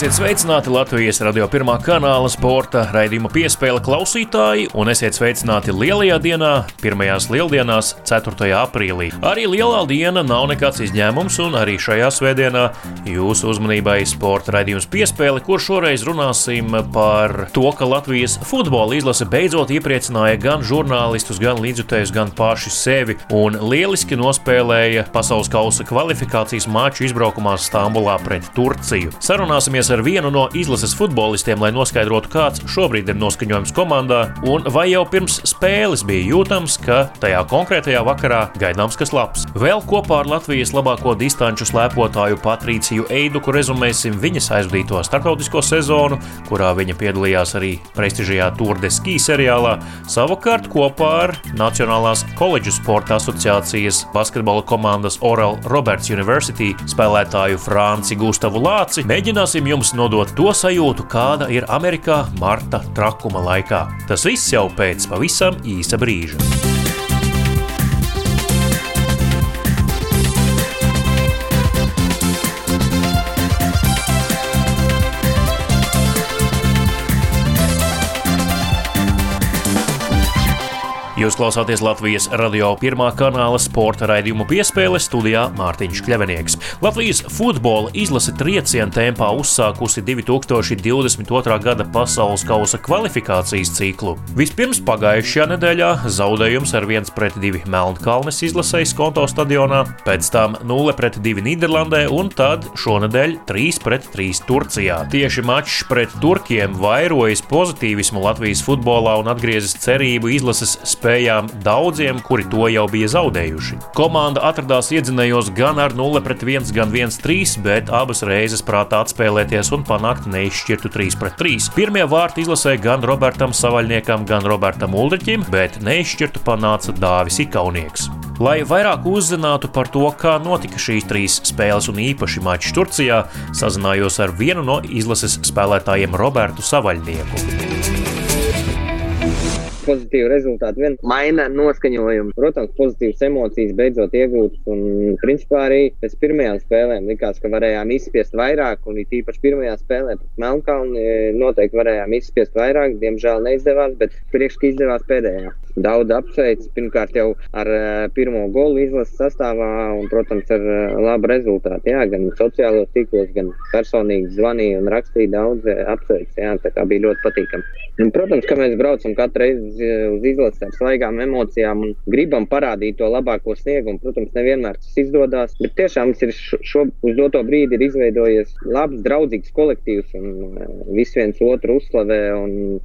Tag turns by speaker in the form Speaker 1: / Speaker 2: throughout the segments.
Speaker 1: Esiet sveicināti Latvijas radio pirmā kanāla sporta raidījuma piespēle klausītāji, un esiet sveicināti lielajā dienā, pirmajās lieldienās, 4. aprīlī. Arī lielā diena nav nekāds izņēmums, un arī šajā svētdienā jūsu uzmanībai sporta raidījums piespēle, kur šoreiz runāsim par to, ka Latvijas futbola izlase beidzot iepriecināja gan žurnālistus, gan līdzjutējus, gan paši sevi, un lieliski nospēlēja pasaules kausa kvalifikācijas maču izbraukumā Stambulā pret Turciju. Sarunāsimies Sarunāsimies ar vienu no izlases futbolistiem, lai noskaidrotu, kāds šobrīd ir noskaņojums komandā, un vai jau pirms spēles bija jūtams, ka tajā konkrētajā vakarā gaidāms kas labs. Vēl kopā ar Latvijas labāko distanču slēpotāju Patrīciju Eiduku rezumēsim viņas aizvadīto starptautisko sezonu, kurā viņa piedalījās arī prestižajā Tour de Ski seriālā, savukārt kopā ar Nacionālās koledžu sporta asociācijas basketbola komandas Oral Roberts University spēlētāju Franci Gustavu Lāci mēģināsim jums nodot to sajūtu, kāda ir Amerikā marta trakuma laikā. Tas viss jau pēc pavisam īsa brīža. Jūs klausāties Latvijas radio pirmā kanāla sporta raidījumu piespēle studijā Mārtiņš Kļavinieks. Latvijas futbola izlase trieciena tempā uzsākusi 2022. gada pasaules kausa kvalifikācijas ciklu. Vispirms pagājušajā nedēļā zaudējums ar 1-2 Melnkalnes izlasējas konto stadionā, pēc tam 0-2 Nīderlandē un tad šonadēļ 3-3 Turcijā. Tieši mačs pret Turkiem vairojas pozitīvismu Latvijas futbolā un atgriezis cerību izlases spēlē spējām daudziem, kuri to jau bija zaudējuši. Komanda atradās iedzinējos gan ar 0-1, gan 1-3, bet abas reizes prātā atspēlēties un panākt neizšķirtu 3-3. Pirmie vārti izlasēja gan Robertam Savaļniekam, gan Robertam Ulriķim, bet neizšķirtu panāca Dāvis Ikaunieks. Lai vairāk uzzinātu par to, kā notika šīs trīs spēles un īpaši mačs Turcijā, sazinājos ar vienu no izlases spēlētājiem Robertu Savaļnieku
Speaker 2: pozitīvi rezultāti vien maina noskaņojumu. Protams, pozitīvas emocijas beidzot iegūtas. Un, principā, arī pēc pirmajām spēlēm likās, ka varējām izspiest vairāk, un it īpaši pirmajā spēlē pret Melnkalni e, noteikti varējām izspiest vairāk. Diemžēl neizdevās, bet priekšā izdevās pēdējā. Daudz apsveic, pirmkārt jau ar uh, pirmo golu izlases sastāvā un, protams, ar uh, labu rezultātu. Jā, gan sociālos tīklos, gan personīgi zvanīja un rakstīja daudz apsveic. Jā, tā kā bija ļoti patīkami. Un, protams, ka mēs braucam katru reizi uz izlases ar svaigām emocijām un gribam parādīt to labāko sniegumu. Protams, nevienmēr tas izdodas, bet tiešām mums ir šo, uz doto brīdi ir izveidojies labs, draudzīgs kolektīvs un viss viens otru uzslavē. Un,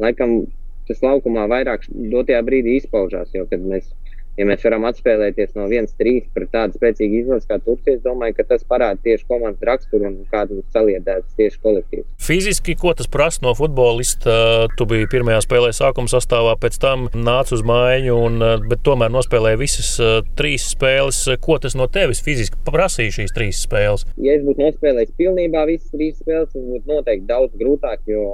Speaker 2: laikam tas laukumā vairāk dotajā brīdī izpaužās, jo kad mēs ja mēs varam atspēlēties no 1-3 pret tādu spēcīgu izlasi kā Turcija, es domāju, ka tas parāda tieši komandas raksturu un kādu saliedēts tieši kolektīvs.
Speaker 1: Fiziski, ko tas prasa no futbolista? Tu biji pirmajā spēlē sākuma sastāvā, pēc tam nāc uz mājiņu, un, bet tomēr nospēlēji visas trīs spēles. Ko tas no tevis fiziski prasīja šīs trīs spēles?
Speaker 2: Ja es būtu nospēlējis pilnībā visas trīs spēles, tas būtu noteikti daudz grūtāk, jo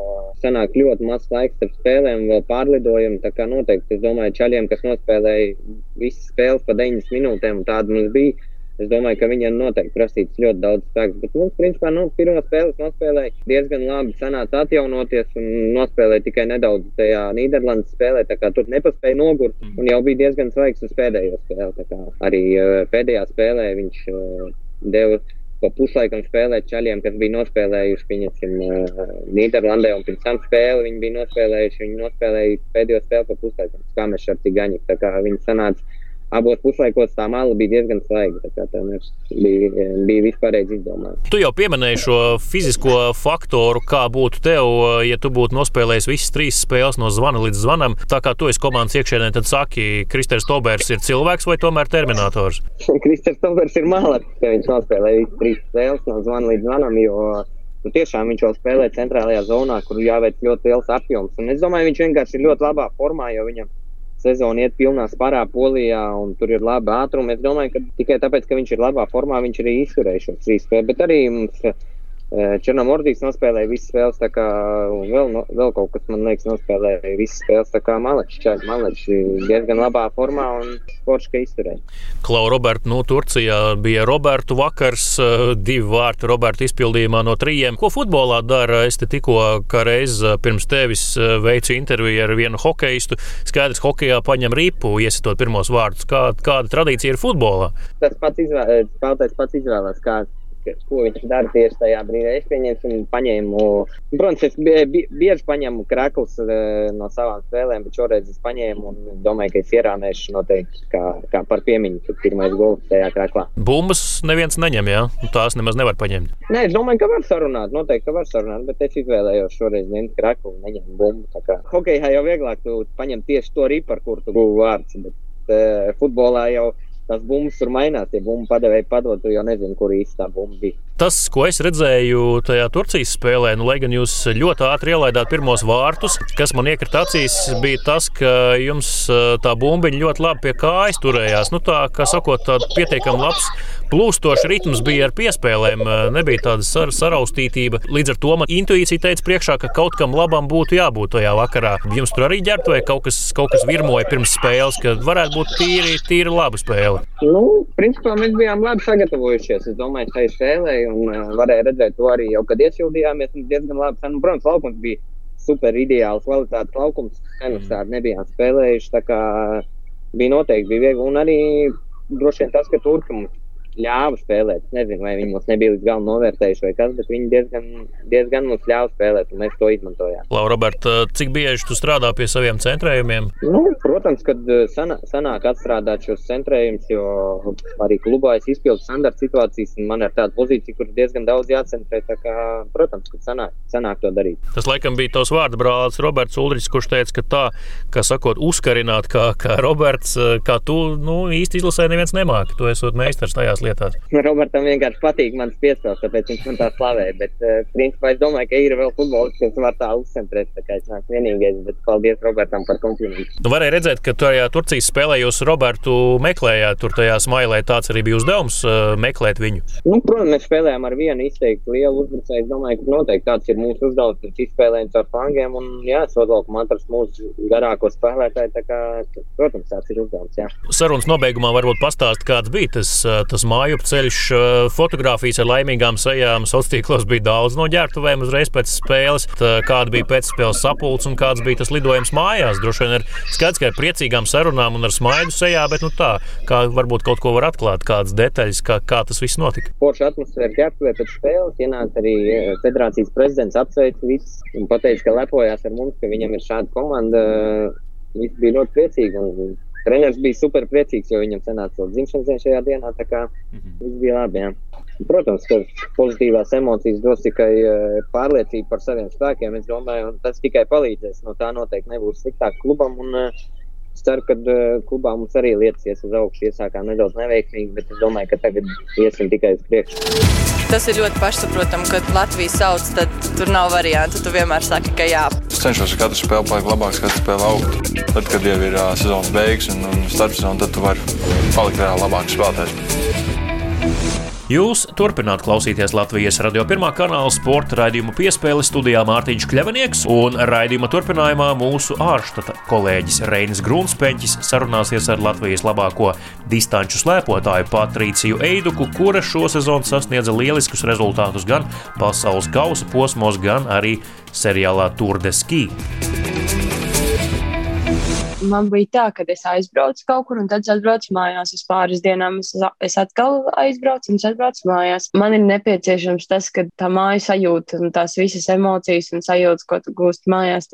Speaker 2: sanāk ļoti maz laiks starp spēlēm, vēl pārlidojumu. Tā kā noteikti es domāju, čaļiem, kas nospēlēja visas spēles pa 90 minūtēm, un tāda mums bija. Es domāju, ka viņiem noteikti prasīts ļoti daudz spēku. Bet mums, principā, nu, pirmā spēle nospēlēja diezgan labi. Sanāca atjaunoties un nospēlēja tikai nedaudz tajā Nīderlandes spēlē. Tur nepaspēja nogurt mm. un jau bija diezgan svaigs uz pēdējo spēli. Arī uh, pēdējā spēlē viņš uh, deva pa puslaikam spēlēt čaļiem, kas bija nospēlējuši pieņemsim, uh, Nīderlandē, un pirms tam spēli viņi bija nospēlējuši. Viņi nospēlēja pēdējo spēli pa puslaikam, kā mēs ar Cigaņu. Tā kā viņi sanāca abos puslaikos tā mala bija diezgan svaiga. Tā, tā bija, bija vispārējais izdomāts.
Speaker 1: Tu jau pieminēji šo fizisko faktoru, kā būtu tev, ja tu būtu nospēlējis visas trīs spēles no zvana līdz zvanam. Tā kā tu esi komandas iekšēnē, tad saki, Kristers Tobers ir cilvēks vai tomēr terminators?
Speaker 2: Kristers Tobers ir malaks, ka viņš nospēlēja visas trīs spēles no zvana līdz zvanam. Jo... Nu, tiešām viņš vēl spēlē centrālajā zonā, kur jāveic ļoti liels apjoms. Un es domāju, viņš vienkārši ir ļoti labā formā, jo viņam ir sezona iet pilnā sparā Polijā, un tur ir laba ātruma. Es domāju, ka tikai tāpēc, ka viņš ir labā formā, viņš arī izturēja šo trīs spēli. Bet arī mums uh, Černomordīs nospēlēja visas spēles, tā kā vēl, no, vēl kaut kas, man liekas, nospēlēja visas spēles, tā kā Malečs. Malečs diezgan labā formā un forši, ka izturēja.
Speaker 1: Klau, Roberta, nu, Turcijā bija Robertu vakars, divi vārti Roberta izpildījumā no trījiem. Ko futbolā dara? Es te tikko kā reiz pirms tevis veicu interviju ar vienu hokeistu. Skaidrs, hokejā paņem ripu, iesitot pirmos vārdus. Kā, kāda tradīcija ir futbolā?
Speaker 2: Tas pats izvēlēts, pats izvēlēts, kāds ko viņš dara tieši tajā brīdī. Es pieņemsim, paņēmu, protams, es bieži paņemu krāklus eh, no savām spēlēm, bet šoreiz es paņēmu un domāju, ka es ierāmēšu noteikti kā, kā par piemiņu, kad pirmais gols tajā krāklā.
Speaker 1: Bumbas neviens neņem, jā? Tās nemaz nevar paņemt.
Speaker 2: Nē, es domāju, ka var sarunāt, noteikti, ka var sarunāt, bet es izvēlējos šoreiz ņemt krāklu un neņemt bumbu. Tā kā hokejā jau vieglāk tu paņem tieši to ripu, par kuru tu guvi vārds, bet uh, futbolā jau tās bumbas tur mainās. Ja bumbu padevēja padod, tu jau nezini, kur īsti tā bumba bija.
Speaker 1: Tas, ko es redzēju tajā Turcijas spēlē, nu, lai gan jūs ļoti ātri ielaidāt pirmos vārtus, kas man iekrita acīs, bija tas, ka jums tā bumbiņa ļoti labi pie kājas turējās. Nu, tā kā sakot, tāds pietiekami labs plūstošs ritms bija ar piespēlēm, nebija tāda sar saraustītība. Līdz ar to man intuīcija teica priekšā, ka kaut kam labam būtu jābūt tajā vakarā. Jums tur arī ģērbta vai kaut kas, kaut kas virmoja pirms spēles, ka varētu būt tīri, tīri laba spēle.
Speaker 2: Nu, principā mēs bijām labi sagatavojušies. Es domāju, tai spēlē, un uh, varēja redzēt to arī jau, kad iesildījāmies. Diezgan labi. Nu, protams, laukums bija super ideāls, kvalitātes laukums. Senus tādu nebijām spēlējuši. Tā kā bija noteikti bija viegli. Un arī droši vien tas, ka Turki mums ļāva spēlēt. Es nezinu, vai viņi mums nebija līdz galam novērtējuši vai kas, bet viņi diezgan, diezgan mums ļāva spēlēt, un mēs to izmantojām.
Speaker 1: Laura, Robert, cik bieži tu strādā pie saviem centrējumiem?
Speaker 2: Nu, protams, kad sanā, sanāk atstrādāt šos centrējumus, jo arī klubā es izpildu standarta situācijas, un man ir tāda pozīcija, kur diezgan daudz jācentrē. Kā, protams, ka sanāk, sanāk to darīt.
Speaker 1: Tas laikam bija tavs vārds brālis Roberts Ulrichs, kurš teica, ka tā, kā sakot, uzkarināt kā, kā Roberts, kā tu nu, īsti izlasē neviens nemāki. Tu esot meistars tajās lietās.
Speaker 2: Robertam vienkārši patīk mans piespēles, tāpēc viņš man tā slavē. Bet, uh, principā, es domāju, ka ir vēl futbolists, kas var tā uzcentrēt. Tā kā es nāku vienīgais, bet paldies Robertam par komplimentu.
Speaker 1: Nu, varēja redzēt, ka tajā Turcijas spēlē jūs Robertu meklējāt, tur tajā smailē tāds arī bija uzdevums uh, meklēt viņu.
Speaker 2: Nu, protams, mēs spēlējām ar vienu izteikti lielu uzbrucēju. Es domāju, ka noteikti tāds ir mūsu uzdevums. Mēs izspēlējam caur flangiem un, jā, sodvalkam atrast mūsu garāko spēlētāju. Tā kā, protams, tāds ir uzdevums. Jā.
Speaker 1: Sarunas nobeigumā varbūt pastāst, kāds bija tas, tas māju ceļš, fotografijas ar laimīgām sejām. Sociālos tīklos bija daudz no ģērbtuvēm uzreiz pēc spēles. Tā, kāda bija pēcspēles sapulce un kāds bija tas lidojums mājās. Droši vien ir skaidrs, ka ar priecīgām sarunām un ar smaidu sejā, bet nu, tā, kā varbūt kaut ko var atklāt, kādas detaļas, kā, kā tas viss notika.
Speaker 2: Forša atmosfēra ģērbtuvē pēc spēles ienāca arī federācijas prezidents apsveica visus un pateica, ka lepojās ar mums, ka viņam ir šāda komanda. Visi bija ļoti priecīgi. Un, treneris bija super priecīgs, jo viņam sanāca vēl dzimšanas diena šajā dienā. Tā kā mm -hmm. viss bija labi. Jā. Protams, ka pozitīvās emocijas dos tikai pārliecību par saviem spēkiem. Es domāju, tas tikai palīdzēs. No tā noteikti nebūs sliktāk klubam. Un, Es ceru, ka uh, klubā mums arī lietas uz augšu. Iesākām nedaudz neveiksmīgi, bet es domāju, ka tagad iesim tikai uz priekšu.
Speaker 3: Tas ir ļoti pašsaprotami, kad Latvijas sauc, tad tur nav variantu. Tu vienmēr saki, ka jā.
Speaker 4: Es cenšos ar katru spēli palikt labāks, katru spēli augt. Tad, kad jau ir uh, sezonas beigas un, un starpsezona, tad tu vari palikt vēl labāks spēlētājs.
Speaker 1: Jūs turpināt klausīties Latvijas radio pirmā kanāla sporta raidījumu piespēli studijā Mārtiņš Kļavinieks, un raidījuma turpinājumā mūsu ārštata kolēģis Reinis Grunsteņķis sarunāsies ar Latvijas labāko distanču slēpotāju Patrīciju Eiduku, kura šo sezonu sasniedza lieliskus rezultātus gan pasaules kausa posmos, gan arī seriālā Tour de Ski
Speaker 5: man bija tā, ka es aizbraucu kaut kur, un tad es atbraucu mājās. Uz pāris dienām es, es atkal aizbraucu, un es atbraucu mājās. Man ir nepieciešams tas, ka tā māja sajūta un tās visas emocijas un sajūtas, ko tu gūsti mājās.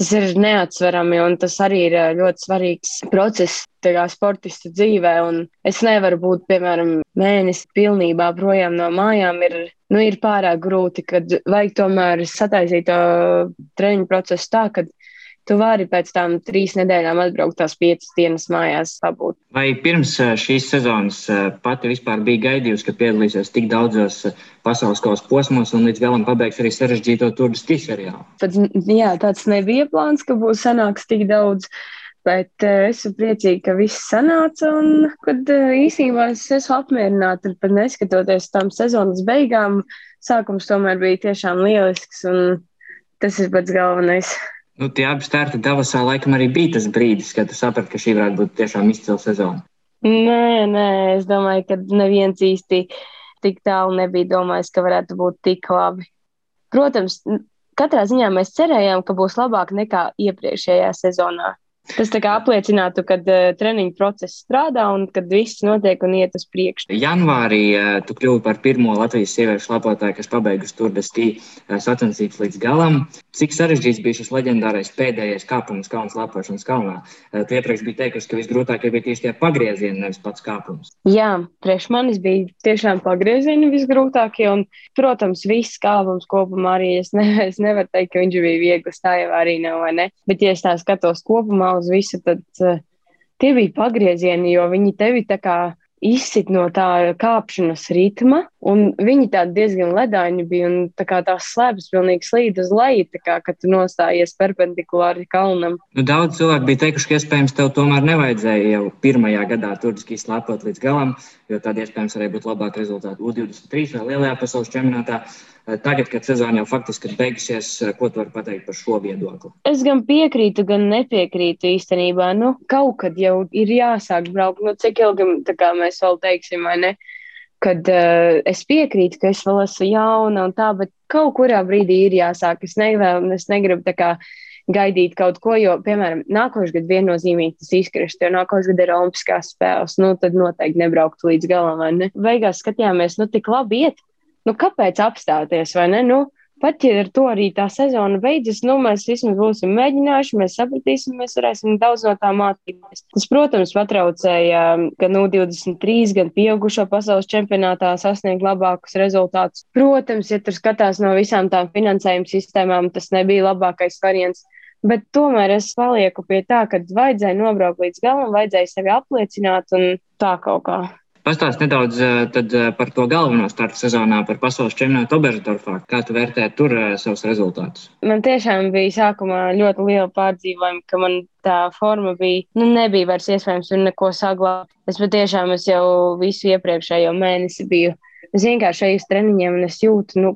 Speaker 5: Tas ir neatsverami, un tas arī ir ļoti svarīgs process kā sportista dzīvē. Es nevaru būt, piemēram, mēnesi pilnībā projām no mājām. Ir, nu, ir pārāk grūti, kad vajag tomēr sataisīt to treniņu procesu tā, ka tu vari pēc tam trīs nedēļām atbraukt tās piecas dienas mājās pabūt.
Speaker 6: Vai pirms šīs sezonas pati vispār bija gaidījusi, ka piedalīsies tik daudzos pasaules kausa posmos un līdz galam pabeigs arī sarežģīto turdus seriālu?
Speaker 5: Pat, jā, tāds nebija plāns, ka būs sanāks tik daudz. Bet es esmu priecīga, ka viss sanāca. Un, kad īsībā es esmu apmierināta, pat neskatoties tam sezonas beigām, sākums tomēr bija tiešām lielisks, un tas ir pats galvenais.
Speaker 6: Nu, tie abi starti Davosā laikam arī bija tas brīdis, kad tu saprati, ka šī varētu būt tiešām izcila sezona.
Speaker 5: Nē, nē, es domāju, ka neviens īsti tik tālu nebija domājis, ka varētu būt tik labi. Protams, katrā ziņā mēs cerējām, ka būs labāk nekā iepriekšējā sezonā. Tas apliecinātu, ka uh, treniņu process strādā un ka viss notiek un iet uz priekšu.
Speaker 6: Janvārī uh, tu kļuvi par pirmo Latvijas sieviešu lapotāju, kas pabeigusi tur deskī uh, sacensības līdz galam. Cik sarežģīts bija šis leģendārais pēdējais kāpums Kalnas lapošanas kalnā? Uh, tu iepriekš biji teikusi, ka visgrūtākie bija tieši tie pagriezieni, nevis pats kāpums.
Speaker 5: Jā, priekš manis bija tiešām pagriezieni visgrūtākie un, protams, viss kāpums kopumā arī es, ne, es nevaru teikt, ka viņš bija viegls, tā jau arī nav, vai ne? Bet, ja es tā skatos kopumā uz visu, tad uh, tie bija pagriezieni, jo viņi tevi tā kā izsit no tā kāpšanas ritma, un viņi tādi diezgan ledaini bija, un tā kā tās slēpes pilnīgi slīd uz leju, tā kā, kad tu nostājies perpendikulāri kalnam.
Speaker 6: Nu, daudz cilvēku bija teikuši, ka iespējams tev tomēr nevajadzēja jau pirmajā gadā turdiski slēpot līdz galam, jo tad iespējams arī būtu labāk rezultāti U23 vai lielajā pasaules čempionātā. Eh, tagad, kad sezona jau faktiski ir beigusies, eh, ko tu vari pateikt par šo viedokli?
Speaker 5: Es gan piekrītu, gan nepiekrītu īstenībā. Nu, kaut kad jau ir jāsāk braukt. Nu, cik ilgi mēs vēl teiksim, vai ne? Kad uh, es piekrītu, ka es vēl esmu jauna un tā, bet kaut kurā brīdī ir jāsāk. Es, nevēl, es negribu tā kā gaidīt kaut ko, jo, piemēram, nākošais gads viennozīmīgi tas izkrist, jo nākošais gads ir Olimpiskās spēles, nu tad noteikti nebrauktu līdz galam, vai ne? Beigās skatījāmies, nu tik labi iet, nu, kāpēc apstāties, vai ne? Nu, pat ja ar to arī tā sezona beidzas, nu, mēs vismaz būsim mēģinājuši, mēs sapratīsim, mēs varēsim daudz no tā mācīties. Tas, protams, patraucēja gan U23, gan pieaugušo pasaules čempionātā sasniegt labākus rezultātus. Protams, ja tur skatās no visām tām finansējuma sistēmām, tas nebija labākais variants. Bet tomēr es palieku pie tā, ka vajadzēja nobraukt līdz galam, vajadzēja sevi apliecināt un tā kaut kā.
Speaker 6: Pastāst nedaudz eh, tad, eh, par to galveno startu sezonā, par pasaules čempionātu Oberstdorfā. Kā tu vērtē tur eh, savus rezultātus?
Speaker 5: Man tiešām bija sākumā ļoti liela pārdzīvojuma, ka man tā forma bija, nu, nebija vairs iespējams tur neko saglabāt. Es patiešām es jau visu iepriekšējo mēnesi biju. Es vienkārši eju uz treniņiem un es jūtu, nu,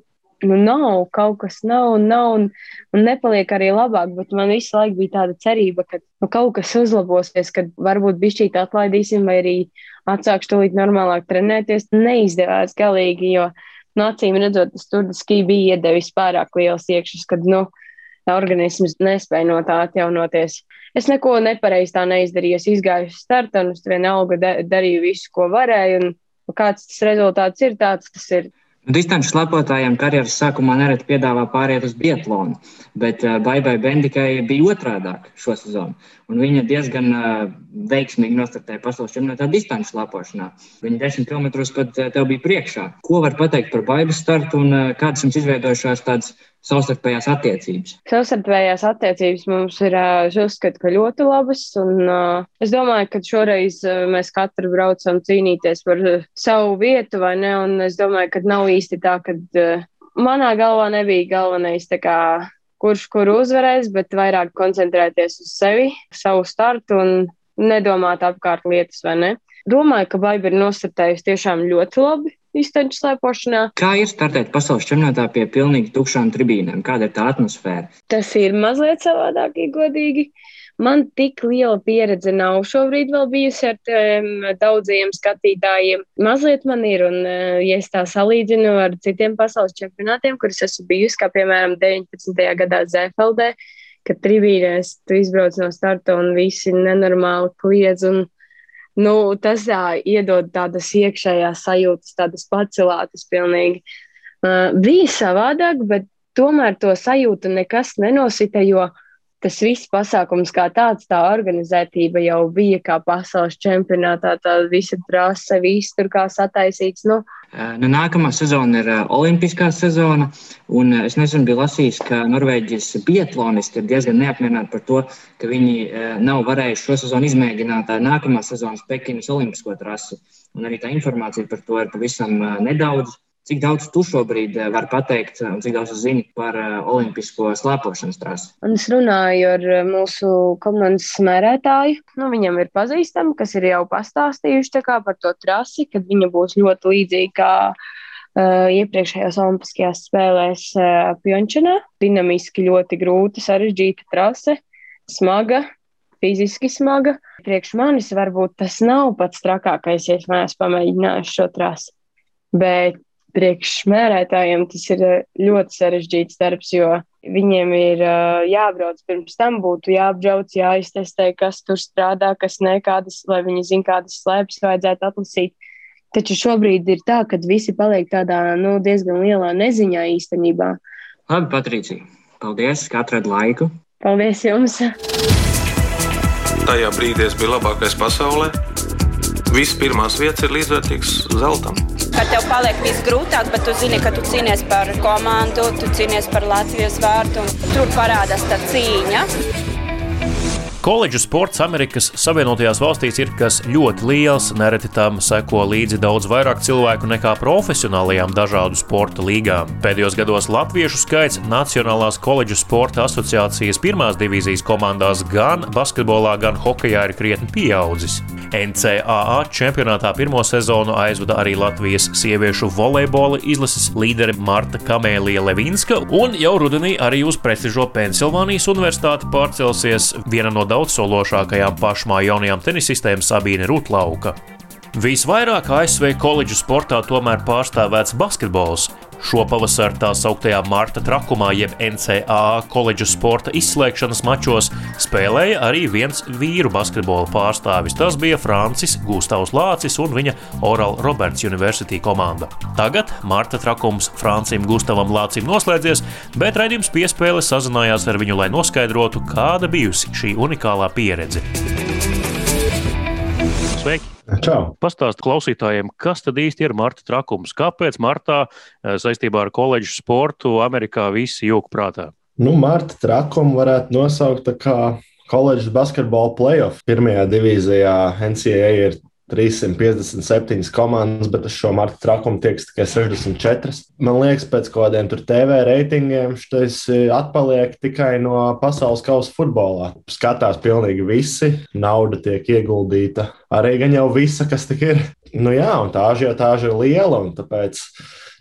Speaker 5: nu, nav, kaut kas nav, nav un, un nepaliek arī labāk. Bet man visu laiku bija tāda cerība, ka nu, kaut kas uzlabosies, kad varbūt bišķīt atlaidīsim, vai arī atsākšu tūlīt normālāk trenēties. Neizdevās galīgi, jo nu, acīm redzot, tas tur ski bija iedevis pārāk liels iekšas, kad nu, organisms nespēja no tā atjaunoties. Es neko nepareizi tā neizdarīju. Es izgāju uz startu un es vienalga darīju visu, ko varēju. Un kāds tas rezultāts ir, tāds tas ir.
Speaker 6: Distanču slēpotājiem karjeras sākumā nereti piedāvā pāriet uz biatlonu, bet uh, Baibai Bendikai bija otrādāk šo sezonu. Viņa diezgan uh, veiksmīgi nostartēja pasaules čempionātā distanču slēpošanā. Viņa 10 km pat uh, tev bija priekšā. Ko var pateikt par Baibas startu un kādas jums izveidojušās tādas savstarpējās attiecības?
Speaker 5: Savstarpējās attiecības mums ir, es uzskatu, ka ļoti labas. Un, es domāju, ka šoreiz mēs katru braucam cīnīties par savu vietu, vai ne? Un es domāju, ka nav īsti tā, ka manā galvā nebija galvenais, kā, kurš kuru uzvarēs, bet vairāk koncentrēties uz sevi, savu startu un nedomāt apkārt lietas, vai ne? Domāju, ka Baiba ir nostartējusi tiešām ļoti labi izteņu slēpošanā.
Speaker 6: Kā ir startēt pasaules čempionātā pie pilnīgi tukšām tribīnēm? Kāda ir tā atmosfēra?
Speaker 5: Tas ir mazliet savādāk, ja godīgi. Man tik liela pieredze nav šobrīd vēl bijusi ar um, daudziem skatītājiem. Mazliet man ir, un, uh, ja es tā salīdzinu ar citiem pasaules čempionātiem, kurus esmu bijusi, kā piemēram 19. gadā Zēfeldē, kad tribīnēs tu izbrauc no starta un visi nenormāli kliedz un nu, tas jā, iedod tādas iekšējās sajūtas, tādas pacelātas pilnīgi. Uh, bija savādāk, bet tomēr to sajūtu nekas nenosita, jo tas viss pasākums kā tāds, tā organizētība jau bija kā pasaules čempionātā, tā visa trase, viss tur kā sataisīts. Nu.
Speaker 6: Nu, nākamā sezona ir olimpiskā sezona, un es nesen biju lasījis, ka Norvēģijas biatlonisti ir diezgan neapmierināti par to, ka viņi nav varējuši šo sezonu izmēģināt nākamā sezonas Pekinas olimpisko trasi. Un arī tā informācija par to ir pavisam nedaudz. Cik daudz tu šobrīd eh, vari pateikt, un cik daudz zini par uh, olimpisko slēpošanas trasi?
Speaker 5: Un es runāju ar eh, mūsu komandas smērētāju. Nu, viņam ir pazīstami, kas ir jau pastāstījuši par to trasi, kad viņa būs ļoti līdzīga uh, iepriekšējās Olimpiskajās spēlēs uh, Pjončanā. Dinamiski ļoti grūta, sarežģīta trase, smaga, fiziski smaga. Priekš manis varbūt tas nav pats trakākais, ja es pamēģinājis šo trasi. Bet priekšmērētājiem tas ir ļoti sarežģīts darbs, jo viņiem ir uh, jābrauc pirms tam, būtu jāapbrauc, jāiztestē, kas tur strādā, kas ne, kādas, lai viņi zinātu, kādas slēpes vajadzētu atlasīt. Taču šobrīd ir tā, ka visi paliek tādā nu, diezgan lielā neziņā īstenībā.
Speaker 6: Labi, Patricija, paldies, ka atradi laiku.
Speaker 5: Paldies jums!
Speaker 7: Tajā brīdī es biju labākais pasaulē. Visas pirmās vietas ir līdzvērtīgas zeltam
Speaker 8: ka tev paliek viss grūtāk, bet tu zini, ka tu cīnies par komandu, tu cīnies par Latvijas vārtu. Tur parādās tā cīņa.
Speaker 1: Koledžu sports Amerikas Savienotajās valstīs ir kas ļoti liels, nereti tam seko līdzi daudz vairāk cilvēku nekā profesionālajām dažādu sporta līgām. Pēdējos gados latviešu skaits Nacionālās koledžu sporta asociācijas pirmās divīzijas komandās gan basketbolā, gan hokejā ir krietni pieaudzis. NCAA čempionātā pirmo sezonu aizvada arī Latvijas sieviešu volejbola izlases līdere Marta Kamēlija Levinska, un jau rudenī arī uz prestižo Pensilvānijas universitāti pārcelsies viena no daudzsološākajām pašmā jaunajām tenisistēm Sabīne Rutlauka. Visvairāk ASV koledžu sportā tomēr pārstāvēts basketbols. Šopavasar tā sauktajā Marta trakumā, jeb NCAA koledžu sporta izslēgšanas mačos, spēlēja arī viens vīru basketbola pārstāvis. Tas bija Francis Gustavs Lācis un viņa Oral Roberts University komanda. Tagad Marta trakums Francim Gustavam Lācim noslēdzies, bet raidījums piespēle sazinājās ar viņu, lai noskaidrotu, kāda bijusi šī unikālā pieredze. Sveiki!
Speaker 9: Čau!
Speaker 1: Pastāst klausītājiem, kas tad īsti ir Marta trakums? Kāpēc Martā eh, saistībā ar koledžu sportu Amerikā visi jūg prātā?
Speaker 9: Nu, Marta trakumu varētu nosaukt kā koledžas basketbola playoff. Pirmajā divīzijā NCAA ir 357 komandas, bet uz šo marta trakumu tiek tikai 64. Man liekas, pēc kaut kādiem TV reitingiem šis atpaliek tikai no pasaules kausa futbolā. Skatās pilnīgi visi, nauda tiek ieguldīta. Arī gan jau visa, kas tik ir. Nu jā, un tā ažiotāža ir liela, un tāpēc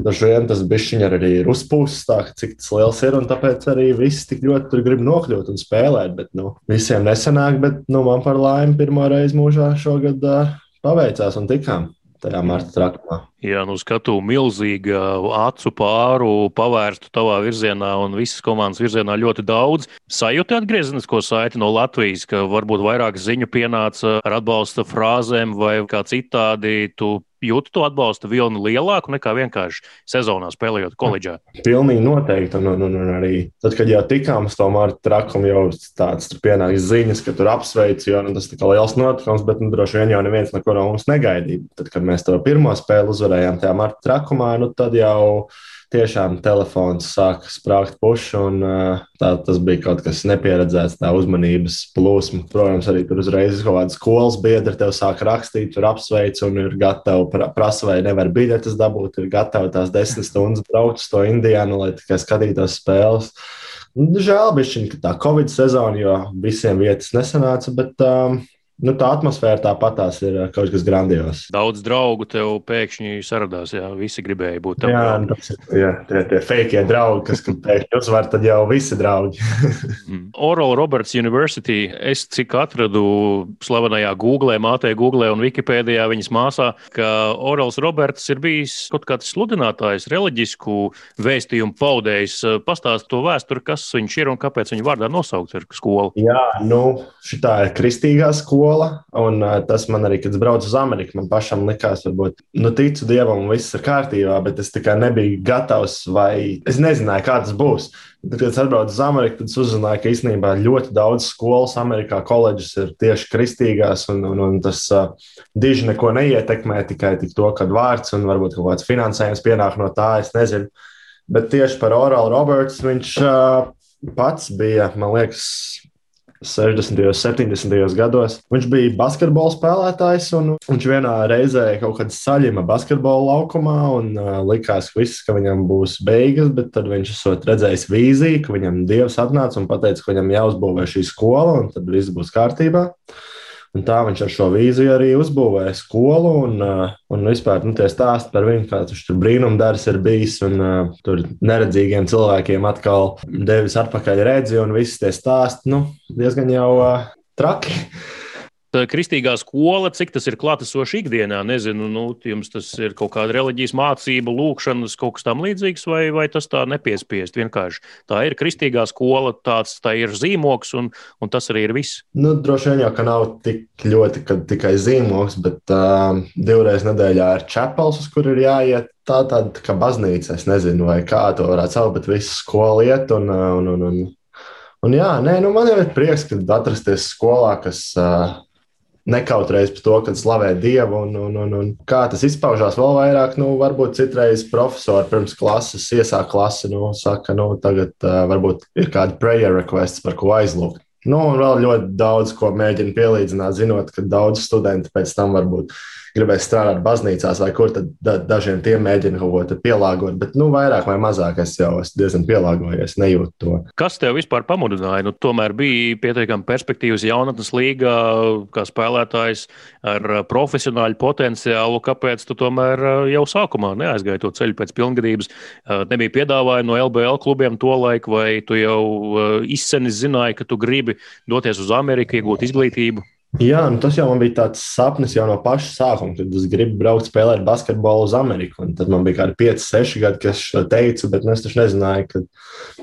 Speaker 9: dažu vien tas bišķiņi arī ir uzpūsts, tā, cik tas liels ir, un tāpēc arī visi tik ļoti tur grib nokļūt un spēlēt, bet, nu, visiem nesanāk, bet, nu, man par laimi pirmo reizi mūžā šogad uh, paveicās un tikām tajā marta trakumā.
Speaker 1: Jā, nu skatu milzīga acu pāru pavērstu tavā virzienā un visas komandas virzienā ļoti daudz. Sajūti atgriezenisko saiti no Latvijas, ka varbūt vairāk ziņu pienāca ar atbalsta frāzēm vai kā citādi tu jūti to atbalsta vilni lielāku nekā vienkārši sezonā spēlējot koledžā?
Speaker 9: Pilnīgi noteikti. Un, un, un arī tad, kad jau tikām uz to Marta trakumu, jau tāds tur pienāks ziņas, ka tur apsveic, jo nu, tas ir liels notikums, bet nu, droši vien jau neviens neko no mums negaidīja. Tad, kad mēs to pirmo spēli uzvarējām tajā Marta trakumā, nu, tad jau tiešām telefons sāka sprāgt pušu, un tā, tas bija kaut kas nepieredzēts, tā uzmanības plūsma. Protams, arī tur uzreiz kaut kāda skolas biedra tev sāk rakstīt, tur apsveic un ir gatavi prasa, vai nevar biļetes dabūt, ir gatavi tās desmit stundas braukt uz to Indiānu, lai tikai skatītos spēles. Žēl bija, ka tā Covid sezona, jo visiem vietas nesanāca, bet um, nu, tā atmosfēra tāpatās ir eh, kaut kas grandios.
Speaker 1: Daudz draugu tev pēkšņi saradās. Jā, visi gribēja būt
Speaker 9: tam. Jā, tas ir jā, tie, tie fake draugi, kas pēkšņi uzvar, tad jau visi draugi.
Speaker 1: Mm. Oral Roberts University. Es cik atradu slavenajā Google, mātē Google un Wikipēdijā viņas māsā, ka Orals Roberts ir bijis kaut kāds sludinātājs, reliģisku vēstījumu paudējs. Pastāst to vēsturi, kas viņš ir un kāpēc viņa vārdā nosaukt ar skolu.
Speaker 9: Jā, nu, šitā ir kristīgā skola skola, un uh, tas man arī, kad es braucu uz Ameriku, man pašam likās, varbūt, nu, ticu dievam, viss ir kārtībā, bet es nebiju gatavs, vai es nezināju, kā tas būs. Tad, kad es atbraucu uz Ameriku, tad uzzināju, ka īstenībā ļoti daudz skolas Amerikā, koledžas ir tieši kristīgās, un, un, un tas uh, diži neko neietekmē, tikai to, kad vārds un varbūt kaut kāds finansējums pienāk no tā, es nezinu. Bet tieši par Orālu Roberts viņš uh, pats bija, man liekas, 60. un 70. gados. Viņš bija basketbola spēlētājs, un viņš vienā reizē kaut kādā saļima basketbola laukumā, un uh, likās, viss, ka viņam būs beigas, bet tad viņš esot redzējis vīziju, ka viņam Dievs atnāca un teica, ka viņam jāuzbūvē šī skola, un tad viss būs kārtībā. Un tā viņš ar šo vīziju arī uzbūvēja skolu un, un vispār nu, tie stāsti par viņu, kā viņš tur brīnumdarbs ir bijis un uh, tur neredzīgiem cilvēkiem atkal devis atpakaļ redzi un visi tie stāsti, nu, diezgan jau uh, traki.
Speaker 1: Kristīgā skola, cik tas ir klātesoši ikdienā. Nezinu, nu, jums tas ir kaut kāda reliģijas mācība, lūkšanas, kaut kas tam līdzīgs, vai, vai tas tā nepiespiest. Vienkārši tā ir kristīgā skola, tāds tā ir zīmoks, un, un tas arī ir viss.
Speaker 9: Nu, droši vien jau, ka nav tik ļoti tikai zīmoks, bet uh, divreiz nedēļā ir čepels, uz kur ir jāiet. Tā tāda tā kā baznīca, es nezinu, vai kā to varētu saukt, bet visu skolu iet un, un, un, un Un jā, nē, nu man jau ir prieks, ka atrasties skolā, kas uh, nekautrējas par to, kad slavē Dievu. Un, un, un, un kā tas izpaužās vēl vairāk, nu, varbūt citreiz profesori pirms klases iesāk klasi, nu, saka, nu, tagad uh, varbūt ir kādi prayer requests, par ko aizlūgt. Nu, un vēl ļoti daudz ko mēģina pielīdzināt, zinot, ka daudz studenti pēc tam varbūt gribēs strādāt baznīcās, vai kur tad da, dažiem tiem mēģina kaut ko pielāgot. Bet, nu, vairāk vai mazāk es jau esmu diezgan pielāgojies, nejūtu to.
Speaker 1: Kas tev vispār pamudināja? Nu, tomēr bija pietiekami perspektīvas jaunatnes līgā, kā spēlētājs ar profesionāļu potenciālu. Kāpēc tu tomēr jau sākumā neaizgāji to ceļu pēc pilngadības? Nebija piedāvājumi no LBL klubiem to laiku, vai tu jau izsenis zināji, ka tu gribi doties uz Ameriku, iegūt izglītību?
Speaker 9: Jā, nu tas jau bija tāds sapnis jau no paša sākuma, kad es gribu braukt spēlēt basketbolu uz Ameriku. Un tad man bija kaut kādi 5, 6 gadi, kad es to teicu, bet nu, es taču nezināju, ka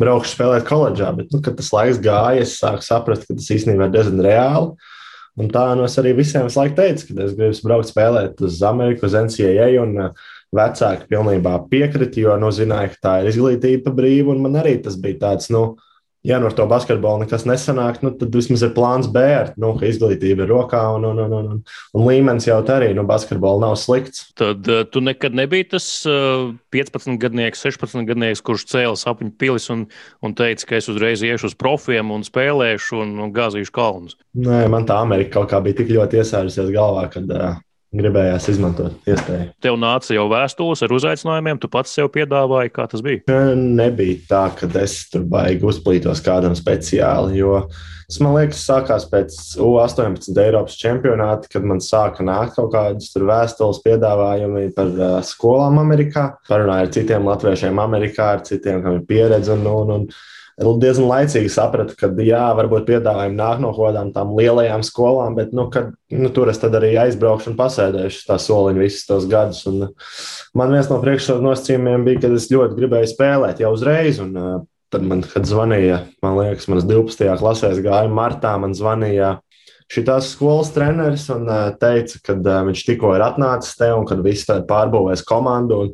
Speaker 9: braukšu spēlēt koledžā. Bet, nu, kad tas laiks gāja, es sāku saprast, ka tas īstenībā ir diezgan reāli. Un tā nu, es arī visiem visu laiku teicu, ka es gribu braukt spēlēt uz Ameriku, uz NCAA. Un, uh, Vecāki pilnībā piekrita, jo nu, zināja, ka tā ir izglītība brīva. Man arī tas bija tāds, nu, uh, ja nu ar to basketbolu nekas nesanāk, nu, tad vismaz ir plāns B, ar, nu, ka izglītība ir rokā un, un, un, un, un līmenis jau tā arī, nu, basketbola nav slikts.
Speaker 1: Tad uh, tu nekad nebija tas uh, 15 gadnieks, 16 gadnieks, kurš cēla sapņu pilis un, un teica, ka es uzreiz iešu uz profiem un spēlēšu un, un gāzīšu kalnus.
Speaker 9: Nē, man tā Amerika kaut kā bija tik ļoti iesērusies galvā, kad uh, gribējās izmantot iespēju.
Speaker 1: Tev nāca jau vēstules ar uzaicinājumiem, tu pats sev piedāvāji, kā tas bija?
Speaker 9: Nebija tā, ka es tur baigi uzplītos kādam speciāli, jo tas man liekas, sākās pēc U-18 Eiropas čempionāta, kad man sāka nākt kaut kādas vēstules piedāvājumi par uh, skolām Amerikā. Parunāju ar citiem latviešiem Amerikā, ar citiem, kam ir pieredze. Un, un, un, diezgan laicīgi sapratu, ka jā, varbūt piedāvājumi nāk no kādām tām lielajām skolām, bet nu, kad, nu, tur es arī aizbraukšu un pasēdēšu tā soliņu visus tos gadus. Un man viens no priekšnosacījumiem bija, ka es ļoti gribēju spēlēt jau uzreiz. Un, tad man, kad zvanīja, man liekas, manas 12. klasē gāja martā, man zvanīja šīs skolas treneris un teica, ka viņš tikko ir atnācis te un kad viss pārbūvēs komandu. Un,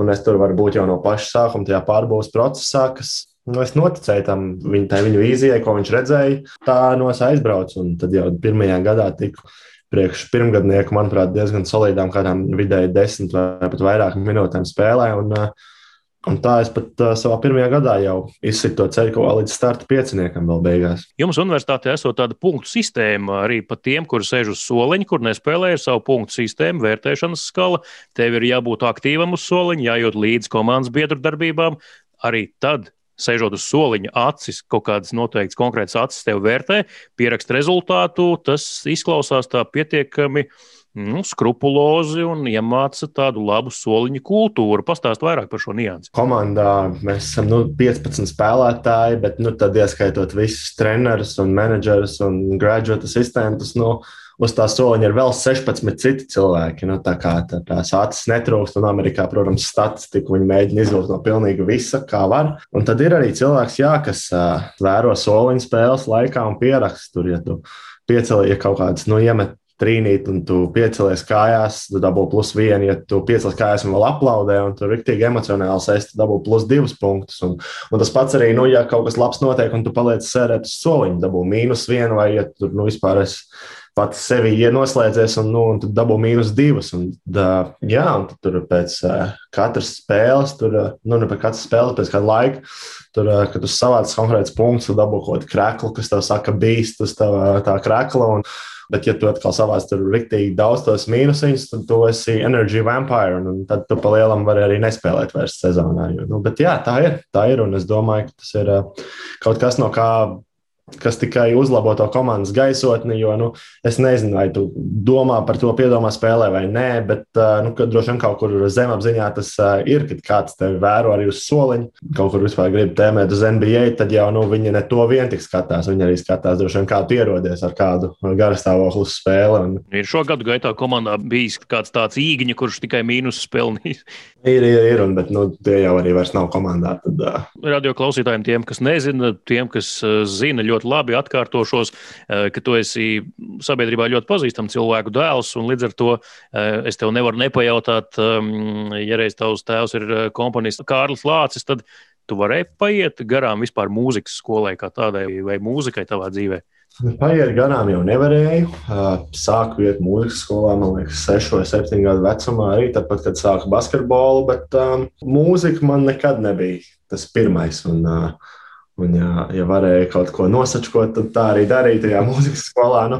Speaker 9: un es tur varu būt jau no paša sākuma tajā pārbūves procesā, kas Nu, es noticēju tam viņa, viņa vīzijai, ko viņš redzēja. Tā no es aizbraucu. Tad jau pirmajā gadā tiku priekš pirmgadnieku, manuprāt, diezgan solidām, kādām vidēji desmit vai pat vairāk minūtēm spēlē. Un, un tā es pat uh, savā pirmajā gadā jau izsitu to ceļu kā līdz starta pieciniekam vēl beigās.
Speaker 1: Jums universitātē esot tāda punktu sistēma arī par tiem, kur sēž uz soliņa, kur nespēlē ar savu punktu sistēmu, vērtēšanas skala. Tev ir jābūt aktīvam uz soliņa, jājūt līdzi komandas biedru darbībām. Arī tad sēžot uz soliņa, acis, kaut kādas noteiktas konkrētas acis tev vērtē, pierakst rezultātu, tas izklausās tā pietiekami. Nu, skrupulozi un iemāca tādu labu soliņu kultūru. Pastāst vairāk par šo niansu.
Speaker 9: Komandā mēs esam nu, 15 spēlētāji, bet nu, tad ieskaitot visus trenerus un menedžerus un graduate asistentus. Nu, uz tā soliņa ir vēl 16 citi cilvēki. Nu, tā kā tā, tās acis netrūkst, un Amerikā, protams, statistiku viņi mēģina izvilkt no pilnīgi visa, kā var. Un tad ir arī cilvēks, jā, kas uh, vēro soliņu spēles laikā un pierakst tur, ja tu piecelies, ja kaut kādas nu, iemet trīnīt, un tu piecelies kājās, tu dabū plus vienu, ja tu piecelies kājās un vēl aplaudē, un tur ir tik emocionāli sēst, tu dabū plus divus punktus. Un, un tas pats arī, nu, ja kaut kas labs notiek, un tu paliec sērēt uz soliņu, dabū mīnus vienu, vai ja tur nu, vispār esi pats sevi ieslēdzies un, nu, un tad dabū mīnus divas. Un, da, jā, un tur pēc uh, katras spēles, tur, uh, nu, ne pēc katras spēles, pēc kāda laika, tur, uh, kad tu savāc konkrēts punkts, tu dabū kaut kādu kreklu, kas tev saka, bīst uz tā, tā krekla. Un, Bet, ja tu atkal savāc tur rīktīgi daudz tos mīnusiņus, tad tu esi energy vampire, un, tad tu pa lielam vari arī nespēlēt vairs sezonā. Jo, nu, bet jā, tā ir, tā ir, un es domāju, ka tas ir uh, kaut kas, no kā kas tikai uzlabo to komandas gaisotni. Jo nu, es nezinu, vai tu domā par to piedomā spēlē vai nē, bet nu, droši vien kaut kur zemapziņā tas ir, kad kāds tevi vēro arī uz soliņa, kaut kur vispār grib tēmēt uz NBA, tad jau nu, viņi ne to vien tik skatās. Viņi arī skatās, droši vien, kā tu ierodies ar kādu garastāvokli uz spēli. Un...
Speaker 1: Ir šo gadu gaitā komandā bijis kāds tāds īgņa, kurš tikai mīnus pelnījis.
Speaker 9: Ir, ir, ir, un, bet nu, tie jau arī vairs nav komandā. Tad, uh...
Speaker 1: Radio klausītājiem, tiem, kas nezina, tiem, kas zina ļoti labi, atkārtošos, ka tu esi sabiedrībā ļoti pazīstams cilvēku dēls, un līdz ar to es tev nevaru nepajautāt, ja reiz tavs tēvs ir komponists Kārlis Lācis, tad tu varēji paiet garām vispār mūzikas skolai kā tādai vai mūzikai tavā dzīvēm.
Speaker 9: Paiet garām jau nevarēju. Sāku iet mūzikas skolā, man liekas, 6 vai 7 gadu vecumā, arī tāpat, kad sāku basketbolu, bet um, mūzika man nekad nebija tas pirmais. Un, uh, Un, ja, ja varēja kaut ko nosačkot, tad tā arī darīja tajā mūzikas skolā. Nu,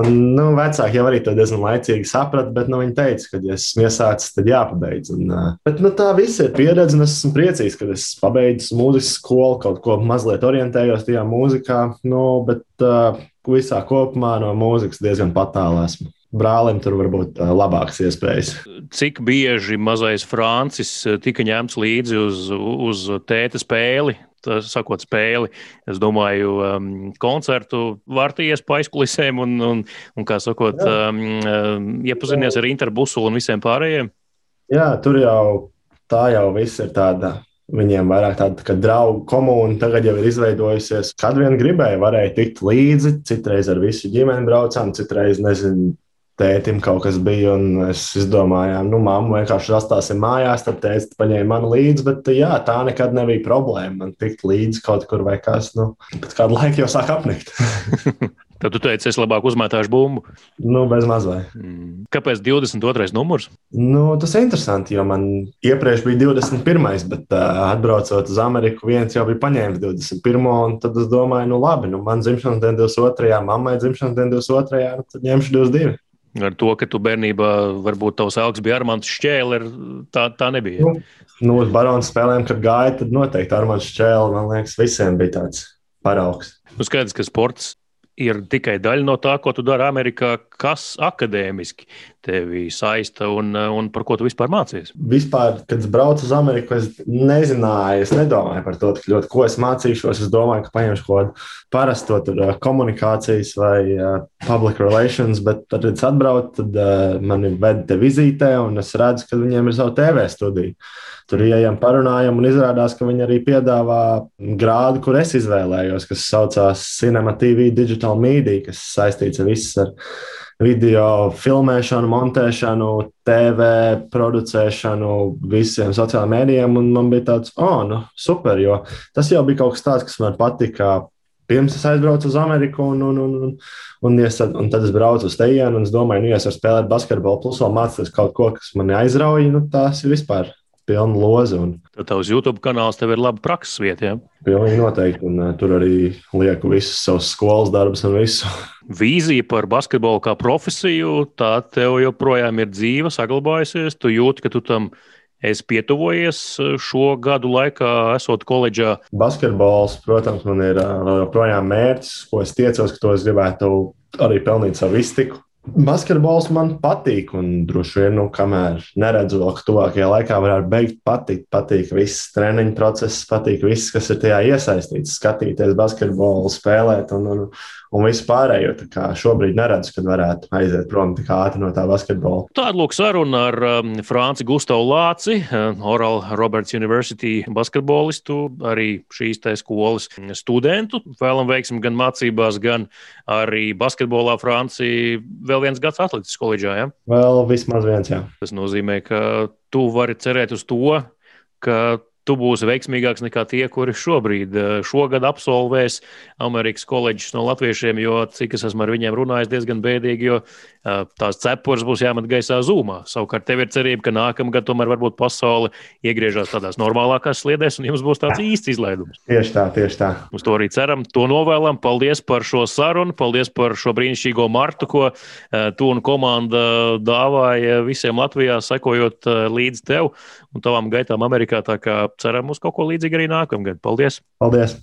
Speaker 9: un, nu, vecāki jau arī to diezgan laicīgi saprata, bet nu, viņi teica, ka, ja esmu iesācis, tad jāpabeidz. Un, bet nu, tā viss ir pieredze, un es esmu priecīgs, ka es pabeidzu mūzikas skolu, kaut ko mazliet orientējos tajā mūzikā. Nu, bet uh, visā kopumā no mūzikas diezgan patālā esmu brālim tur var būt labākas iespējas.
Speaker 1: Cik bieži mazais Francis tika ņemts līdzi uz, uz tēta spēli? Sakot, spēli. Es domāju, um, koncertu vārtījies pa aizkulisēm un, un, un kā sakot, um, iepazinies ar interbusu un visiem pārējiem.
Speaker 9: Jā, tur jau tā jau viss ir tāda. Viņiem vairāk tāda tā draugu komūna tagad jau ir izveidojusies. Kad vien gribēja, varēja tikt līdzi. Citreiz ar visu ģimeni braucām, citreiz nezinu, tētim kaut kas bija, un es izdomāju, nu, mamma vienkārši rastāsim mājās, tad tēvs paņēma mani līdzi, bet jā, tā nekad nebija problēma. Man tikt līdzi kaut kur vai kas, nu, pēc kāda laika jau sāk apnikt.
Speaker 1: Tad tu teici, es labāk uzmetāšu bumbu.
Speaker 9: Nu, bez mazliet.
Speaker 1: Mm. Kāpēc 22. numurs?
Speaker 9: Nu, tas ir interesanti, jo man iepriekš bija 21. bet uh, atbraucot uz Ameriku, viens jau bija paņēmis 21. un tad es domāju, nu labi, nu, man dzimšanas diena 22. mammai dzimšanas diena 22. Nu, tad ņemšu 22.
Speaker 1: Ar to, ka tu bērnībā varbūt tavs augs bija Armāns Šķēle, tā, tā nebija.
Speaker 9: Nu, nu, uz baronu spēlēm, kad gāja, tad noteikti Armāns Šķēle, man liekas, visiem bija tāds paraugs.
Speaker 1: Nu, skaidrs, ka sports ir tikai daļa no tā, ko tu dari Amerikā, kas akadēmiski tevi saista un, un par ko tu vispār mācījies?
Speaker 9: Vispār, kad es braucu uz Ameriku, es nezināju, es nedomāju par to, ļoti, ko es mācīšos. Es domāju, ka paņemšu kaut kādu parasto tur, komunikācijas vai uh, public relations, bet tad, kad es atbraucu, tad uh, mani ved te vizītē un es redzu, ka viņiem ir savu TV studiju. Tur ieejam, parunājam, un izrādās, ka viņi arī piedāvā grādu, kur es izvēlējos, kas saucās Cinema TV Digital Media, kas saistīts ar visu video filmēšanu, montēšanu, TV producēšanu, visiem sociālajiem mēdījiem. Man bija tāds, oh, nu, super, jo tas jau bija kaut kas tāds, kas man patika. Pirms es aizbraucu uz Ameriku, un, un, un, un, un, es, un tad es braucu uz tejienu, un es domāju, nu, ja es varu spēlēt basketbolu, plus vēl mācīties kaut ko, kas mani aizrauja, nu, tas ir vispār pilna loza. Un...
Speaker 1: Tad tavs YouTube kanāls tev ir laba prakses vieta. Ja?
Speaker 9: Pilnīgi noteikti. Un, uh, tur arī lieku visus savus skolas darbus un visu.
Speaker 1: Vīzija par basketbolu kā profesiju, tā tev joprojām ir dzīva, saglabājusies. Tu jūti, ka tu tam esi pietuvojies šo gadu laikā, esot koledžā.
Speaker 9: Basketbols, protams, man ir uh, joprojām mērķis, ko es tiecos, ka to es gribētu arī pelnīt savu iztiku. Basketbols man patīk, un droši vien, nu, kamēr neredzu, ka tuvākajā laikā varētu beigt patikt. Patīk viss treniņu process, patīk viss, kas ir tajā iesaistīts. Skatīties basketbolu, spēlēt un, un, un visu pārējo. Šobrīd neredzu, kad varētu aiziet prom tik ātri no tā basketbola.
Speaker 1: Tāda lūk saruna ar um, Franci Gustavu Lāci, uh, Oral Roberts University basketbolistu, arī šīs tā skolas studentu. Vēlam veiksmi gan mācībās, gan arī basketbolā Francija. Vēl viens gads atlicis koledžā, ja?
Speaker 9: Vēl vismaz viens, jā.
Speaker 1: Tas nozīmē, ka tu vari cerēt uz to, ka tu būsi veiksmīgāks nekā tie, kuri šobrīd eh, šogad absolvēs Amerikas koledžas no latviešiem, jo cik es esmu ar viņiem runājis, diezgan bēdīgi, jo eh, tās cepures būs jāmet gaisā zūmā. Savukārt tev ir cerība, ka nākamgad tomēr varbūt pasaule iegriežas tādās normālākās sliedēs un jums būs tāds īsts izlaidums.
Speaker 9: Tieši tā, tieši tā.
Speaker 1: Uz to arī ceram, to novēlam. Paldies par šo sarunu, paldies par šo brīnišķīgo martu, ko eh, tu un komanda dāvāja visiem Latvijā, sekojot līdz tev un tavām gaitām Amerikā. Tā kā ceram uz kaut ko līdzīgu arī nākamgad. Paldies!
Speaker 9: Paldies!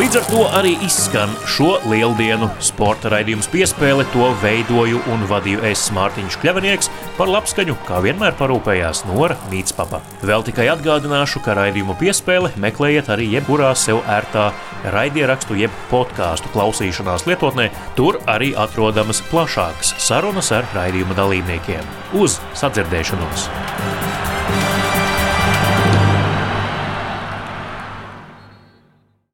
Speaker 1: Līdz ar to arī izskan šo lieldienu sporta raidījums piespēle. To veidoju un vadīju es Mārtiņš Kļavinieks. Par labskaņu, kā vienmēr, parūpējās Nora Mītspapa. Vēl tikai atgādināšu, ka raidījumu piespēle meklējiet arī jebkurā sev ērtā raidierakstu jeb podkāstu klausīšanās lietotnē. Tur arī atrodamas plašākas sarunas ar raidījuma dalībniekiem. Uz sadzirdēšanos!